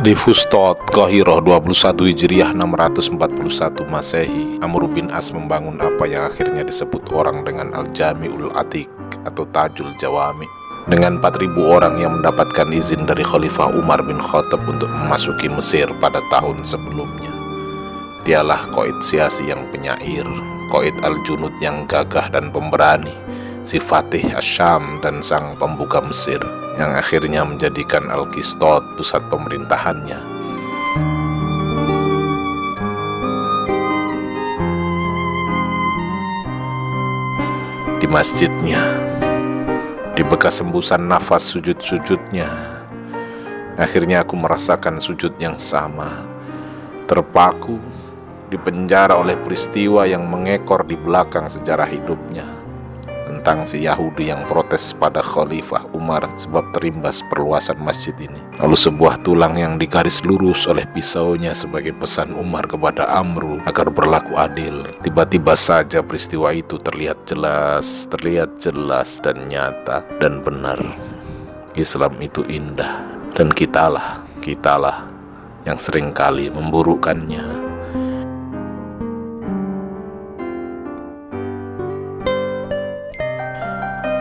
Di Fustot, Qahiroh 21 Hijriah 641 Masehi, Amr bin As membangun apa yang akhirnya disebut orang dengan Al-Jami'ul Atik atau Tajul Jawami. Dengan 4000 orang yang mendapatkan izin dari Khalifah Umar bin Khattab untuk memasuki Mesir pada tahun sebelumnya. Dialah Qaid Siasi yang penyair, Qaid Al-Junud yang gagah dan pemberani, si Fatih Asyam dan sang pembuka Mesir yang akhirnya menjadikan Al-Kistot pusat pemerintahannya. Di masjidnya, di bekas embusan nafas sujud-sujudnya, akhirnya aku merasakan sujud yang sama, terpaku, dipenjara oleh peristiwa yang mengekor di belakang sejarah hidupnya tentang si Yahudi yang protes pada Khalifah Umar sebab terimbas perluasan masjid ini. Lalu sebuah tulang yang digaris lurus oleh pisaunya sebagai pesan Umar kepada Amru agar berlaku adil. Tiba-tiba saja peristiwa itu terlihat jelas, terlihat jelas dan nyata dan benar. Islam itu indah dan kitalah, kitalah yang sering kali memburukannya.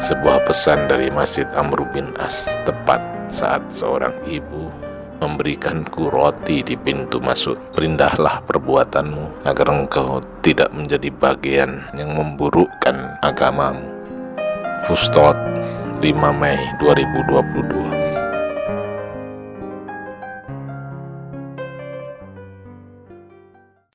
Sebuah pesan dari Masjid Amr bin As tepat saat seorang ibu memberikanku roti di pintu masuk. Perindahlah perbuatanmu agar engkau tidak menjadi bagian yang memburukkan agamamu. Fustot 5 Mei 2022